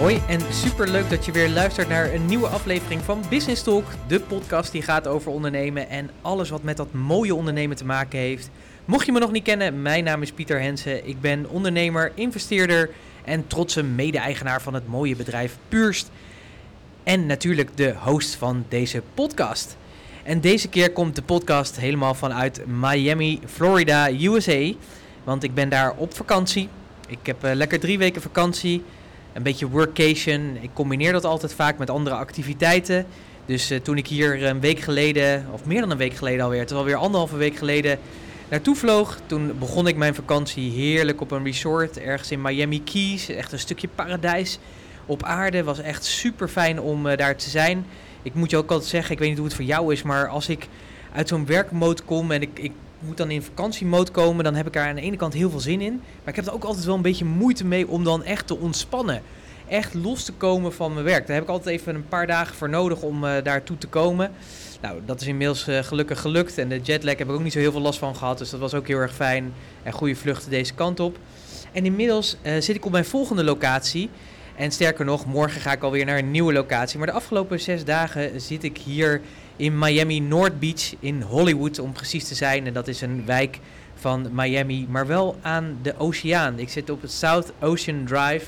Hoi en super leuk dat je weer luistert naar een nieuwe aflevering van Business Talk, de podcast die gaat over ondernemen en alles wat met dat mooie ondernemen te maken heeft. Mocht je me nog niet kennen, mijn naam is Pieter Hensen. Ik ben ondernemer, investeerder en trotse mede-eigenaar van het mooie bedrijf Purst. En natuurlijk de host van deze podcast. En deze keer komt de podcast helemaal vanuit Miami, Florida, USA. Want ik ben daar op vakantie. Ik heb uh, lekker drie weken vakantie. Een beetje workation. Ik combineer dat altijd vaak met andere activiteiten. Dus uh, toen ik hier een week geleden, of meer dan een week geleden alweer, het is alweer anderhalve week geleden, naartoe vloog. Toen begon ik mijn vakantie heerlijk op een resort ergens in Miami Keys. Echt een stukje paradijs op aarde. Was echt super fijn om uh, daar te zijn. Ik moet je ook altijd zeggen, ik weet niet hoe het voor jou is, maar als ik uit zo'n werkmode kom en ik, ik moet dan in vakantiemode komen, dan heb ik daar aan de ene kant heel veel zin in. Maar ik heb er ook altijd wel een beetje moeite mee om dan echt te ontspannen. Echt los te komen van mijn werk. Daar heb ik altijd even een paar dagen voor nodig om uh, daartoe te komen. Nou, dat is inmiddels uh, gelukkig gelukt. En de jetlag heb ik ook niet zo heel veel last van gehad. Dus dat was ook heel erg fijn. En goede vluchten deze kant op. En inmiddels uh, zit ik op mijn volgende locatie. En sterker nog, morgen ga ik alweer naar een nieuwe locatie. Maar de afgelopen zes dagen zit ik hier in Miami North Beach in Hollywood om precies te zijn. En dat is een wijk van Miami, maar wel aan de oceaan. Ik zit op het South Ocean Drive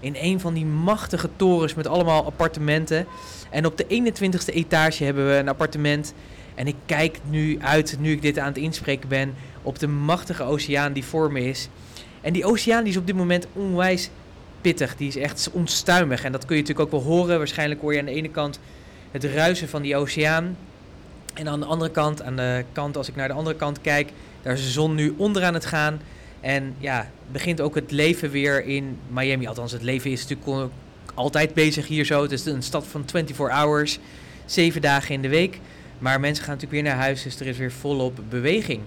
in een van die machtige torens met allemaal appartementen. En op de 21ste etage hebben we een appartement. En ik kijk nu uit, nu ik dit aan het inspreken ben, op de machtige oceaan die voor me is. En die oceaan die is op dit moment onwijs pittig. Die is echt onstuimig. En dat kun je natuurlijk ook wel horen. Waarschijnlijk hoor je aan de ene kant het ruisen van die oceaan. En aan de andere kant, aan de kant, als ik naar de andere kant kijk, daar is de zon nu onderaan het gaan. En ja, begint ook het leven weer in Miami. Althans, het leven is natuurlijk altijd bezig hier zo. Het is een stad van 24 hours, zeven dagen in de week. Maar mensen gaan natuurlijk weer naar huis, dus er is weer volop beweging.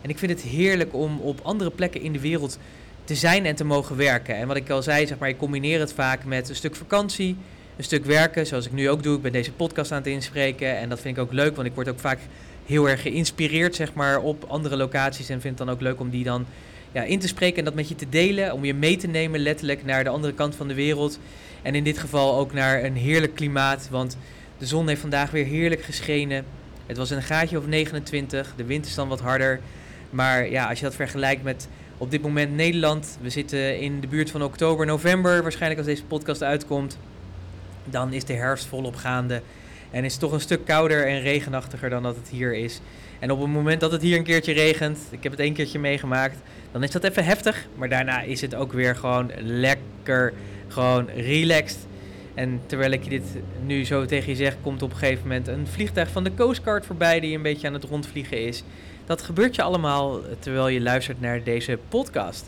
En ik vind het heerlijk om op andere plekken in de wereld te zijn en te mogen werken. En wat ik al zei, zeg maar, ik combineer het vaak met een stuk vakantie, een stuk werken, zoals ik nu ook doe. Ik ben deze podcast aan het inspreken en dat vind ik ook leuk, want ik word ook vaak heel erg geïnspireerd zeg maar, op andere locaties en vind het dan ook leuk om die dan ja, in te spreken en dat met je te delen, om je mee te nemen letterlijk naar de andere kant van de wereld. En in dit geval ook naar een heerlijk klimaat, want de zon heeft vandaag weer heerlijk geschenen. Het was een gaatje of 29, de wind is dan wat harder. Maar ja, als je dat vergelijkt met op dit moment Nederland, we zitten in de buurt van oktober, november, waarschijnlijk als deze podcast uitkomt, dan is de herfst volop gaande. En is het toch een stuk kouder en regenachtiger dan dat het hier is. En op het moment dat het hier een keertje regent, ik heb het één keertje meegemaakt, dan is dat even heftig. Maar daarna is het ook weer gewoon lekker, gewoon relaxed. En terwijl ik dit nu zo tegen je zeg, komt op een gegeven moment een vliegtuig van de Coast Guard voorbij die een beetje aan het rondvliegen is. Dat gebeurt je allemaal terwijl je luistert naar deze podcast.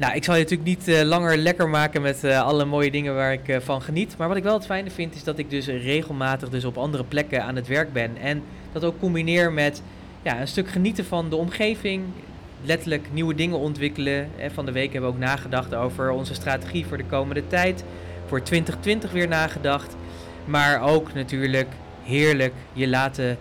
Nou, ik zal je natuurlijk niet uh, langer lekker maken met uh, alle mooie dingen waar ik uh, van geniet. Maar wat ik wel het fijne vind, is dat ik dus regelmatig dus op andere plekken aan het werk ben. En dat ook combineer met ja, een stuk genieten van de omgeving. Letterlijk nieuwe dingen ontwikkelen. En van de week hebben we ook nagedacht over onze strategie voor de komende tijd. Voor 2020 weer nagedacht. Maar ook natuurlijk heerlijk je laten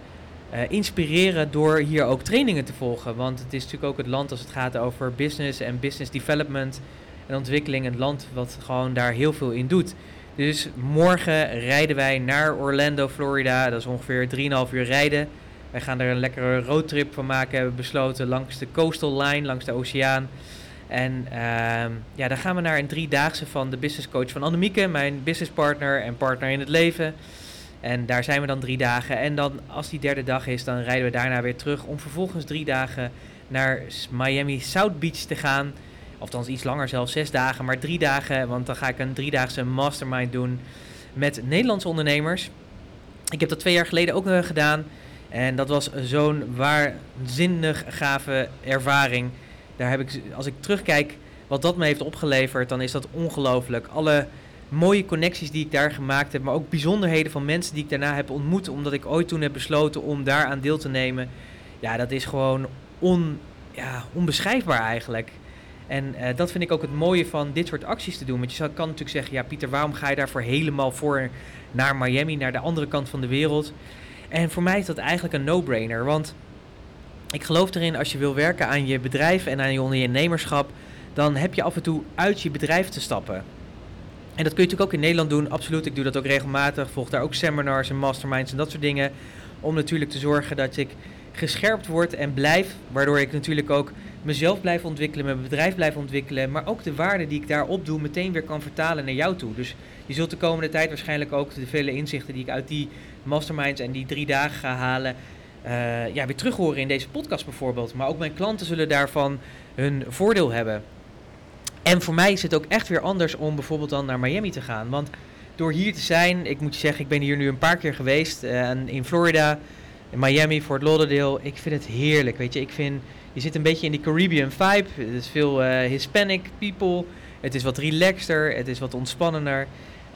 uh, inspireren door hier ook trainingen te volgen. Want het is natuurlijk ook het land als het gaat over business en business development en ontwikkeling. Een land wat gewoon daar heel veel in doet. Dus morgen rijden wij naar Orlando, Florida. Dat is ongeveer 3,5 uur rijden. Wij gaan er een lekkere roadtrip van maken, hebben besloten, langs de coastal line, langs de oceaan. En uh, ja, dan gaan we naar een driedaagse van de business coach van Annemieke, mijn business partner en partner in het leven. En daar zijn we dan drie dagen. En dan als die derde dag is, dan rijden we daarna weer terug om vervolgens drie dagen naar Miami South Beach te gaan. Althans iets langer zelfs, zes dagen, maar drie dagen. Want dan ga ik een driedaagse mastermind doen met Nederlandse ondernemers. Ik heb dat twee jaar geleden ook uh, gedaan. En dat was zo'n waanzinnig gave ervaring. Daar heb ik, als ik terugkijk wat dat me heeft opgeleverd, dan is dat ongelooflijk. Alle mooie connecties die ik daar gemaakt heb, maar ook bijzonderheden van mensen die ik daarna heb ontmoet, omdat ik ooit toen heb besloten om daar aan deel te nemen. Ja, dat is gewoon on, ja, onbeschrijfbaar eigenlijk. En uh, dat vind ik ook het mooie van dit soort acties te doen. Want je kan natuurlijk zeggen, ja Pieter, waarom ga je daarvoor helemaal voor naar Miami, naar de andere kant van de wereld? En voor mij is dat eigenlijk een no-brainer, want ik geloof erin als je wil werken aan je bedrijf en aan je ondernemerschap, dan heb je af en toe uit je bedrijf te stappen. En dat kun je natuurlijk ook in Nederland doen, absoluut. Ik doe dat ook regelmatig. Volg daar ook seminars en masterminds en dat soort dingen. Om natuurlijk te zorgen dat ik gescherpt word en blijf. Waardoor ik natuurlijk ook mezelf blijf ontwikkelen, mijn bedrijf blijf ontwikkelen. Maar ook de waarde die ik daarop doe meteen weer kan vertalen naar jou toe. Dus je zult de komende tijd waarschijnlijk ook de vele inzichten die ik uit die masterminds en die drie dagen ga halen. Uh, ja, weer terug horen in deze podcast bijvoorbeeld. Maar ook mijn klanten zullen daarvan hun voordeel hebben. En voor mij is het ook echt weer anders om bijvoorbeeld dan naar Miami te gaan. Want door hier te zijn, ik moet je zeggen, ik ben hier nu een paar keer geweest. Uh, in Florida, in Miami, Fort Lauderdale. Ik vind het heerlijk, weet je. Ik vind, je zit een beetje in die Caribbean vibe. Het is veel uh, Hispanic people. Het is wat relaxter, het is wat ontspannender.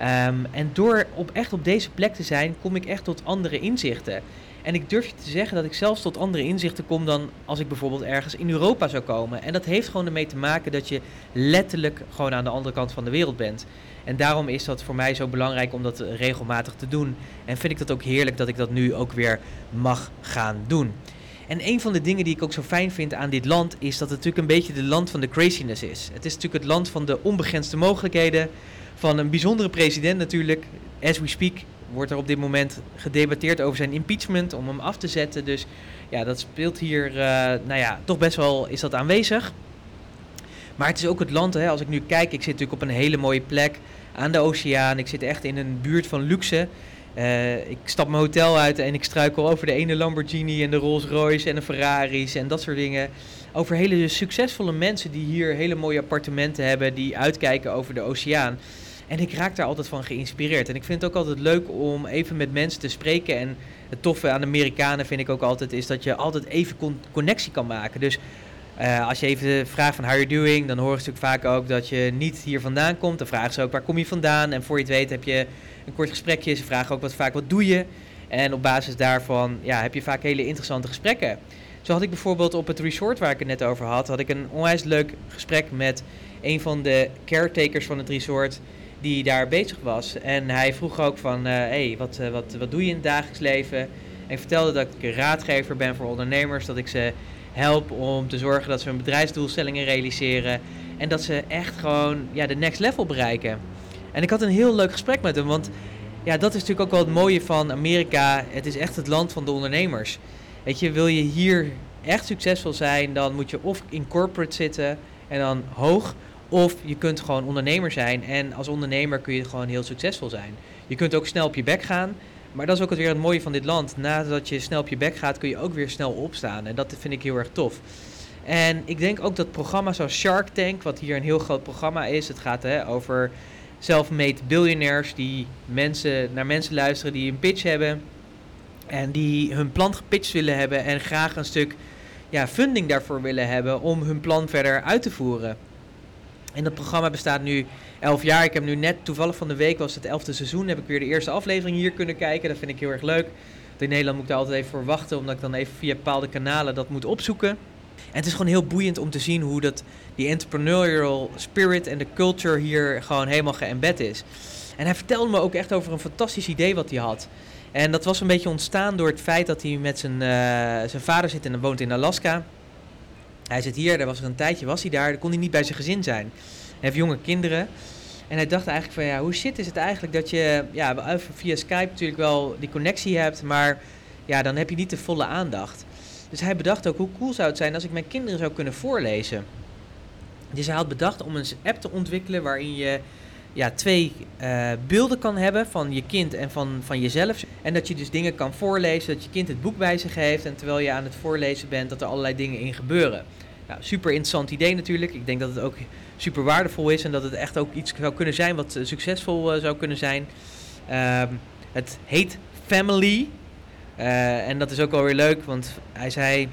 Um, en door op, echt op deze plek te zijn, kom ik echt tot andere inzichten. En ik durf je te zeggen dat ik zelfs tot andere inzichten kom dan als ik bijvoorbeeld ergens in Europa zou komen. En dat heeft gewoon ermee te maken dat je letterlijk gewoon aan de andere kant van de wereld bent. En daarom is dat voor mij zo belangrijk om dat regelmatig te doen. En vind ik dat ook heerlijk dat ik dat nu ook weer mag gaan doen. En een van de dingen die ik ook zo fijn vind aan dit land is dat het natuurlijk een beetje de land van de craziness is. Het is natuurlijk het land van de onbegrensde mogelijkheden, van een bijzondere president natuurlijk. As we speak wordt er op dit moment gedebatteerd over zijn impeachment om hem af te zetten. Dus ja, dat speelt hier, uh, nou ja, toch best wel is dat aanwezig. Maar het is ook het land, hè, als ik nu kijk, ik zit natuurlijk op een hele mooie plek aan de oceaan. Ik zit echt in een buurt van luxe. Uh, ik stap mijn hotel uit en ik struikel over de ene Lamborghini en de Rolls Royce en de Ferraris en dat soort dingen. Over hele succesvolle mensen die hier hele mooie appartementen hebben, die uitkijken over de oceaan. En ik raak daar altijd van geïnspireerd. En ik vind het ook altijd leuk om even met mensen te spreken. En het toffe aan Amerikanen vind ik ook altijd is dat je altijd even connectie kan maken. Dus uh, als je even vraagt van how you doing, dan horen ze natuurlijk vaak ook dat je niet hier vandaan komt. Dan vragen ze ook waar kom je vandaan. En voor je het weet heb je een kort gesprekje. Ze vragen ook wat vaak wat doe je. En op basis daarvan ja, heb je vaak hele interessante gesprekken. Zo had ik bijvoorbeeld op het resort waar ik het net over had, had ik een onwijs leuk gesprek met een van de caretakers van het resort die daar bezig was. En hij vroeg ook van, hé, uh, hey, wat, uh, wat, wat doe je in het dagelijks leven? En ik vertelde dat ik een raadgever ben voor ondernemers, dat ik ze help om te zorgen dat ze hun bedrijfsdoelstellingen realiseren en dat ze echt gewoon ja, de next level bereiken. En ik had een heel leuk gesprek met hem, want ja, dat is natuurlijk ook wel het mooie van Amerika. Het is echt het land van de ondernemers. Weet je, wil je hier echt succesvol zijn, dan moet je of in corporate zitten en dan hoog, of je kunt gewoon ondernemer zijn en als ondernemer kun je gewoon heel succesvol zijn. Je kunt ook snel op je bek gaan, maar dat is ook weer het mooie van dit land. Nadat je snel op je bek gaat, kun je ook weer snel opstaan. En dat vind ik heel erg tof. En ik denk ook dat programma's zoals Shark Tank, wat hier een heel groot programma is, het gaat hè, over self-made billionaires die mensen, naar mensen luisteren die een pitch hebben en die hun plan gepitcht willen hebben en graag een stuk ja, funding daarvoor willen hebben om hun plan verder uit te voeren. En dat programma bestaat nu 11 jaar. Ik heb nu net, toevallig van de week was het 11e seizoen, heb ik weer de eerste aflevering hier kunnen kijken. Dat vind ik heel erg leuk. In Nederland moet ik daar altijd even voor wachten, omdat ik dan even via bepaalde kanalen dat moet opzoeken. En het is gewoon heel boeiend om te zien hoe dat, die entrepreneurial spirit en de culture hier gewoon helemaal geëmbed is. En hij vertelde me ook echt over een fantastisch idee wat hij had. En dat was een beetje ontstaan door het feit dat hij met zijn, uh, zijn vader zit en woont in Alaska. Hij zit hier, daar was er een tijdje, was hij daar, kon hij niet bij zijn gezin zijn. Hij heeft jonge kinderen. En hij dacht eigenlijk van ja, hoe shit is het eigenlijk dat je ja, via Skype natuurlijk wel die connectie hebt, maar ja, dan heb je niet de volle aandacht. Dus hij bedacht ook hoe cool zou het zijn als ik mijn kinderen zou kunnen voorlezen. Dus hij had bedacht om een app te ontwikkelen waarin je ja, twee uh, beelden kan hebben van je kind en van, van jezelf. En dat je dus dingen kan voorlezen, dat je kind het boek bij zich heeft en terwijl je aan het voorlezen bent, dat er allerlei dingen in gebeuren. Super interessant idee natuurlijk. Ik denk dat het ook super waardevol is en dat het echt ook iets zou kunnen zijn wat succesvol uh, zou kunnen zijn. Uh, het heet Family. Uh, en dat is ook wel weer leuk, want hij zei: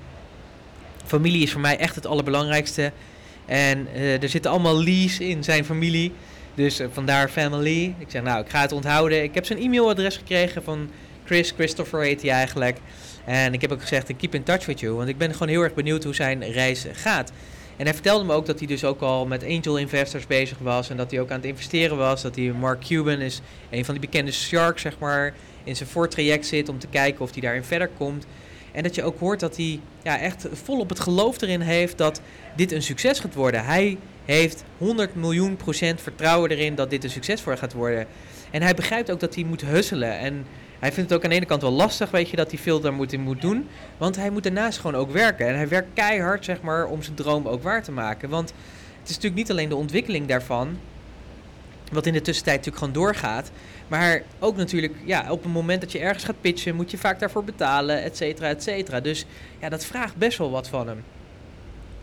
Familie is voor mij echt het allerbelangrijkste. En er zitten allemaal Lee's in zijn familie. Dus vandaar Family. Ik zeg: Nou, ik ga het onthouden. Ik heb zijn e-mailadres gekregen van Chris. Christopher heet hij eigenlijk. En ik heb ook gezegd: Keep in touch with you. Want ik ben gewoon heel erg benieuwd hoe zijn reis gaat. En hij vertelde me ook dat hij dus ook al met angel investors bezig was. En dat hij ook aan het investeren was. Dat hij Mark Cuban is een van die bekende sharks, zeg maar, in zijn voortraject zit om te kijken of hij daarin verder komt. En dat je ook hoort dat hij ja, echt volop het geloof erin heeft dat dit een succes gaat worden. Hij heeft 100 miljoen procent vertrouwen erin dat dit een succes voor gaat worden. En hij begrijpt ook dat hij moet husselen. En hij vindt het ook aan de ene kant wel lastig, weet je, dat hij veel daar moet, in moet doen. Want hij moet daarnaast gewoon ook werken. En hij werkt keihard, zeg maar, om zijn droom ook waar te maken. Want het is natuurlijk niet alleen de ontwikkeling daarvan, wat in de tussentijd natuurlijk gewoon doorgaat. Maar ook natuurlijk, ja, op het moment dat je ergens gaat pitchen, moet je vaak daarvoor betalen, et cetera, et cetera. Dus ja, dat vraagt best wel wat van hem.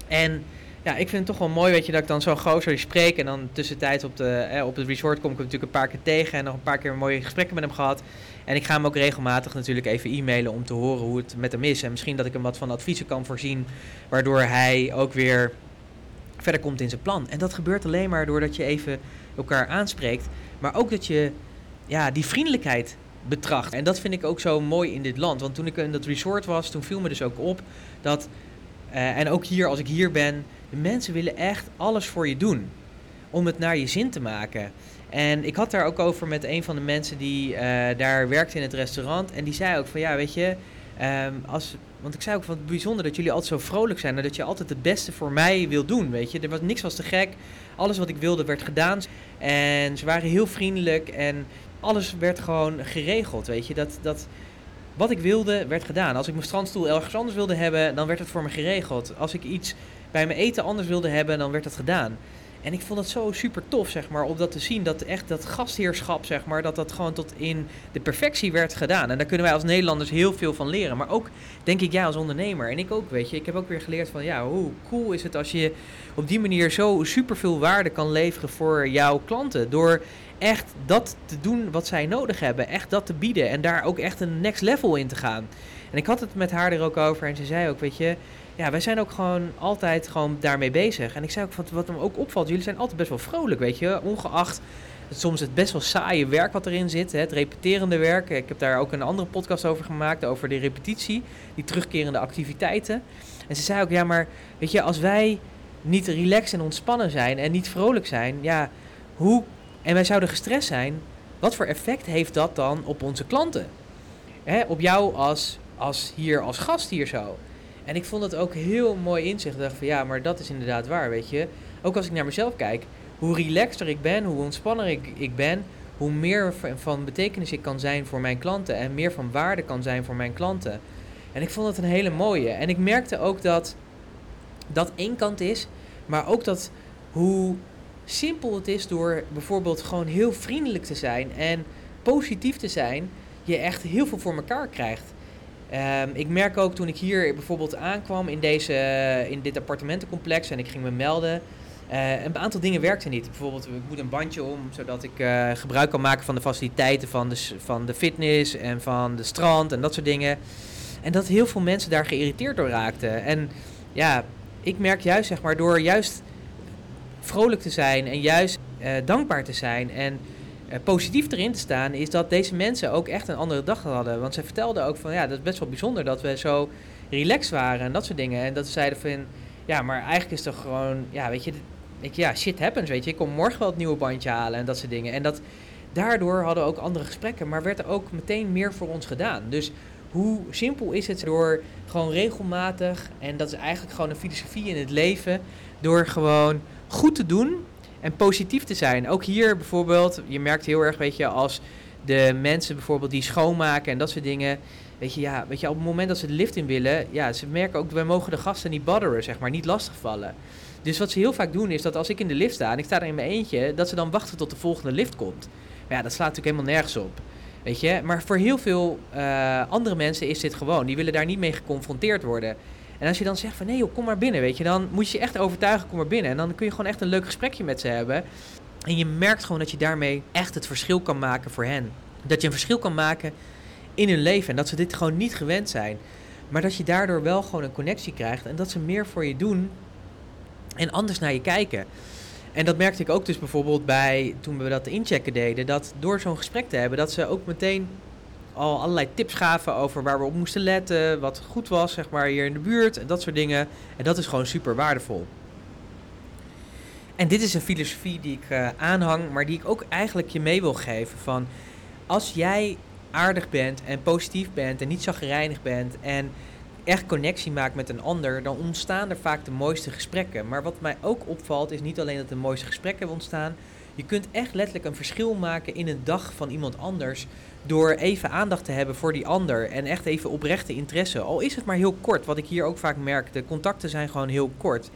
En ja, ik vind het toch wel mooi, weet je, dat ik dan zo'n gozer spreek. En dan tussentijds op, de, eh, op het resort kom ik hem natuurlijk een paar keer tegen. En nog een paar keer mooie gesprekken met hem gehad. En ik ga hem ook regelmatig natuurlijk even e-mailen om te horen hoe het met hem is. En misschien dat ik hem wat van adviezen kan voorzien. Waardoor hij ook weer verder komt in zijn plan. En dat gebeurt alleen maar doordat je even elkaar aanspreekt. Maar ook dat je ja, die vriendelijkheid betracht. En dat vind ik ook zo mooi in dit land. Want toen ik in dat resort was, toen viel me dus ook op dat. Uh, en ook hier, als ik hier ben, de mensen willen echt alles voor je doen. Om het naar je zin te maken. En ik had daar ook over met een van de mensen die uh, daar werkte in het restaurant. En die zei ook van ja, weet je, um, als, want ik zei ook van het bijzonder dat jullie altijd zo vrolijk zijn. En dat je altijd het beste voor mij wil doen. Weet je, er was niks was te gek. Alles wat ik wilde werd gedaan. En ze waren heel vriendelijk. En alles werd gewoon geregeld. Weet je, dat. dat wat ik wilde, werd gedaan. Als ik mijn strandstoel ergens anders wilde hebben, dan werd het voor me geregeld. Als ik iets bij mijn eten anders wilde hebben, dan werd dat gedaan. En ik vond het zo super tof, zeg maar, om dat te zien. Dat echt dat gastheerschap, zeg maar, dat dat gewoon tot in de perfectie werd gedaan. En daar kunnen wij als Nederlanders heel veel van leren. Maar ook, denk ik, jij als ondernemer. En ik ook, weet je. Ik heb ook weer geleerd van, ja, hoe cool is het als je op die manier zo super veel waarde kan leveren voor jouw klanten. Door echt dat te doen wat zij nodig hebben. Echt dat te bieden. En daar ook echt een next level in te gaan. En ik had het met haar er ook over. En ze zei ook, weet je ja, wij zijn ook gewoon altijd gewoon daarmee bezig. En ik zei ook, wat, wat me ook opvalt, jullie zijn altijd best wel vrolijk, weet je. Ongeacht soms het best wel saaie werk wat erin zit, hè, het repeterende werk. Ik heb daar ook een andere podcast over gemaakt, over de repetitie, die terugkerende activiteiten. En ze zei ook, ja, maar weet je, als wij niet relaxed en ontspannen zijn en niet vrolijk zijn, ja, hoe, en wij zouden gestrest zijn, wat voor effect heeft dat dan op onze klanten? Hè, op jou als, als hier, als gast hier zo. En ik vond het ook heel mooi inzicht. Ik dacht van ja, maar dat is inderdaad waar, weet je. Ook als ik naar mezelf kijk, hoe relaxter ik ben, hoe ontspanner ik, ik ben, hoe meer van betekenis ik kan zijn voor mijn klanten en meer van waarde kan zijn voor mijn klanten. En ik vond het een hele mooie. En ik merkte ook dat dat één kant is, maar ook dat hoe simpel het is door bijvoorbeeld gewoon heel vriendelijk te zijn en positief te zijn, je echt heel veel voor elkaar krijgt. Um, ik merk ook toen ik hier bijvoorbeeld aankwam in, deze, in dit appartementencomplex en ik ging me melden. Uh, een aantal dingen werkten niet. Bijvoorbeeld, ik moet een bandje om, zodat ik uh, gebruik kan maken van de faciliteiten van de, van de fitness en van de strand en dat soort dingen. En dat heel veel mensen daar geïrriteerd door raakten. En ja, ik merk juist, zeg maar, door juist vrolijk te zijn en juist dankbaar te zijn en positief erin te staan, is dat deze mensen ook echt een andere dag hadden. Want ze vertelden ook van ja, dat is best wel bijzonder dat we zo relaxed waren en dat soort dingen. En dat ze zeiden van ja, maar eigenlijk is toch gewoon, ja, weet je, ik, ja, shit happens, weet je. Ik kom morgen wel het nieuwe bandje halen en dat soort dingen. En dat daardoor hadden we ook andere gesprekken, maar werd er ook meteen meer voor ons gedaan. Dus hoe simpel is het door gewoon regelmatig, en dat is eigenlijk gewoon een filosofie in het leven, door gewoon goed te doen en positief te zijn. Ook hier bijvoorbeeld, je merkt heel erg, weet je, als de mensen bijvoorbeeld die schoonmaken en dat soort dingen. Weet je, ja, weet je, op het moment dat ze de lift in willen, ja, ze merken ook, wij mogen de gasten niet botheren, zeg maar, niet lastigvallen. Dus wat ze heel vaak doen is dat als ik in de lift sta en ik sta er in mijn eentje, dat ze dan wachten tot de volgende lift komt. Ja, dat slaat natuurlijk helemaal nergens op. Weet je, maar voor heel veel uh, andere mensen is dit gewoon. Die willen daar niet mee geconfronteerd worden. En als je dan zegt van nee kom maar binnen, weet je, dan moet je je echt overtuigen, kom maar binnen. En dan kun je gewoon echt een leuk gesprekje met ze hebben. En je merkt gewoon dat je daarmee echt het verschil kan maken voor hen. Dat je een verschil kan maken in hun leven. En dat ze dit gewoon niet gewend zijn. Maar dat je daardoor wel gewoon een connectie krijgt. En dat ze meer voor je doen en anders naar je kijken. En dat merkte ik ook dus bijvoorbeeld bij toen we dat inchecken deden. Dat door zo'n gesprek te hebben, dat ze ook meteen al allerlei tips gaven over waar we op moesten letten, wat goed was, zeg maar, hier in de buurt en dat soort dingen. En dat is gewoon super waardevol. En dit is een filosofie die ik uh, aanhang, maar die ik ook eigenlijk je mee wil geven van als jij aardig bent en positief bent en niet zagrijnig bent en echt connectie maakt met een ander, dan ontstaan er vaak de mooiste gesprekken. Maar wat mij ook opvalt, is niet alleen dat de mooiste gesprekken ontstaan. Je kunt echt letterlijk een verschil maken in een dag van iemand anders. Door even aandacht te hebben voor die ander. En echt even oprechte interesse. Al is het maar heel kort. Wat ik hier ook vaak merk. De contacten zijn gewoon heel kort.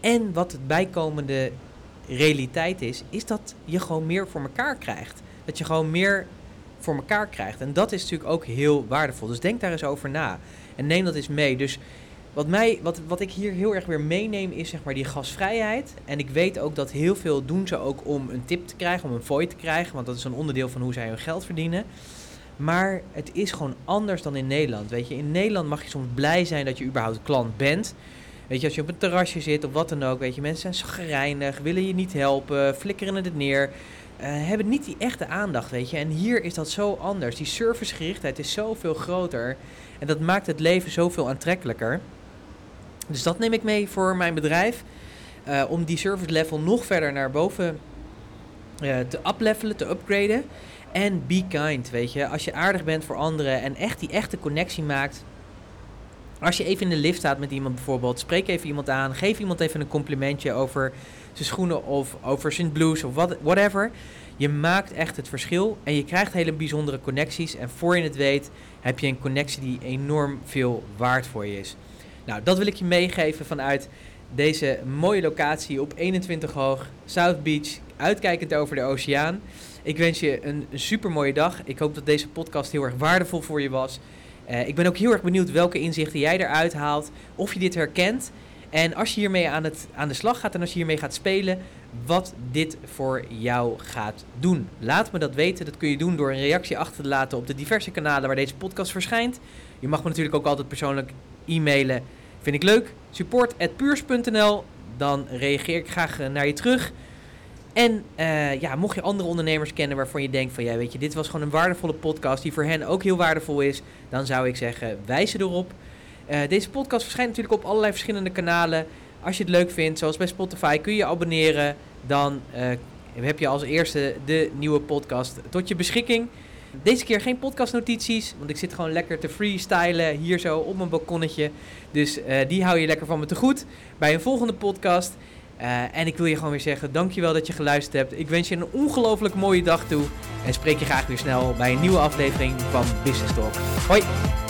En wat het bijkomende realiteit is, is dat je gewoon meer voor elkaar krijgt. Dat je gewoon meer voor elkaar krijgt. En dat is natuurlijk ook heel waardevol. Dus denk daar eens over na. En neem dat eens mee. Dus wat, mij, wat, wat ik hier heel erg weer meeneem is zeg maar die gasvrijheid. En ik weet ook dat heel veel doen ze ook om een tip te krijgen, om een fooi te krijgen. Want dat is een onderdeel van hoe zij hun geld verdienen. Maar het is gewoon anders dan in Nederland. Weet je, in Nederland mag je soms blij zijn dat je überhaupt klant bent. Weet je, als je op een terrasje zit of wat dan ook, weet je, mensen zijn chagrijnig, willen je niet helpen, flikkeren het neer. Uh, hebben niet die echte aandacht, weet je. En hier is dat zo anders. Die servicegerichtheid is zoveel groter. En dat maakt het leven zoveel aantrekkelijker. Dus dat neem ik mee voor mijn bedrijf. Uh, om die service level nog verder naar boven uh, te uplevelen, te upgraden. En be kind, weet je. Als je aardig bent voor anderen en echt die echte connectie maakt. Als je even in de lift staat met iemand bijvoorbeeld, spreek even iemand aan. Geef iemand even een complimentje over zijn schoenen of over zijn blues of what, whatever. Je maakt echt het verschil en je krijgt hele bijzondere connecties. En voor je het weet heb je een connectie die enorm veel waard voor je is. Nou, dat wil ik je meegeven vanuit deze mooie locatie op 21 hoog, South Beach, uitkijkend over de oceaan. Ik wens je een super mooie dag. Ik hoop dat deze podcast heel erg waardevol voor je was. Uh, ik ben ook heel erg benieuwd welke inzichten jij eruit haalt, of je dit herkent. En als je hiermee aan, het, aan de slag gaat en als je hiermee gaat spelen, wat dit voor jou gaat doen. Laat me dat weten. Dat kun je doen door een reactie achter te laten op de diverse kanalen waar deze podcast verschijnt. Je mag me natuurlijk ook altijd persoonlijk e-mailen. Vind ik leuk. Support@puurs.nl. Dan reageer ik graag eh, naar je terug. En uh, ja, mocht je andere ondernemers kennen waarvan je denkt van ja, weet je, dit was gewoon een waardevolle podcast die voor hen ook heel waardevol is, dan zou ik zeggen, wijs ze erop. Uh, deze podcast verschijnt natuurlijk op allerlei verschillende kanalen. Als je het leuk vindt, zoals bij Spotify, kun je abonneren. Dan heb je als eerste de nieuwe podcast tot je beschikking. Deze keer geen podcastnotities, want ik zit gewoon lekker te freestylen hier zo op mijn balkonnetje. Dus uh, die hou je lekker van me te goed bij een volgende podcast. Uh, en ik wil je gewoon weer zeggen, dankjewel dat je geluisterd hebt. Ik wens je een ongelooflijk mooie dag toe. En spreek je graag weer snel bij een nieuwe aflevering van Business Talk. Hoi!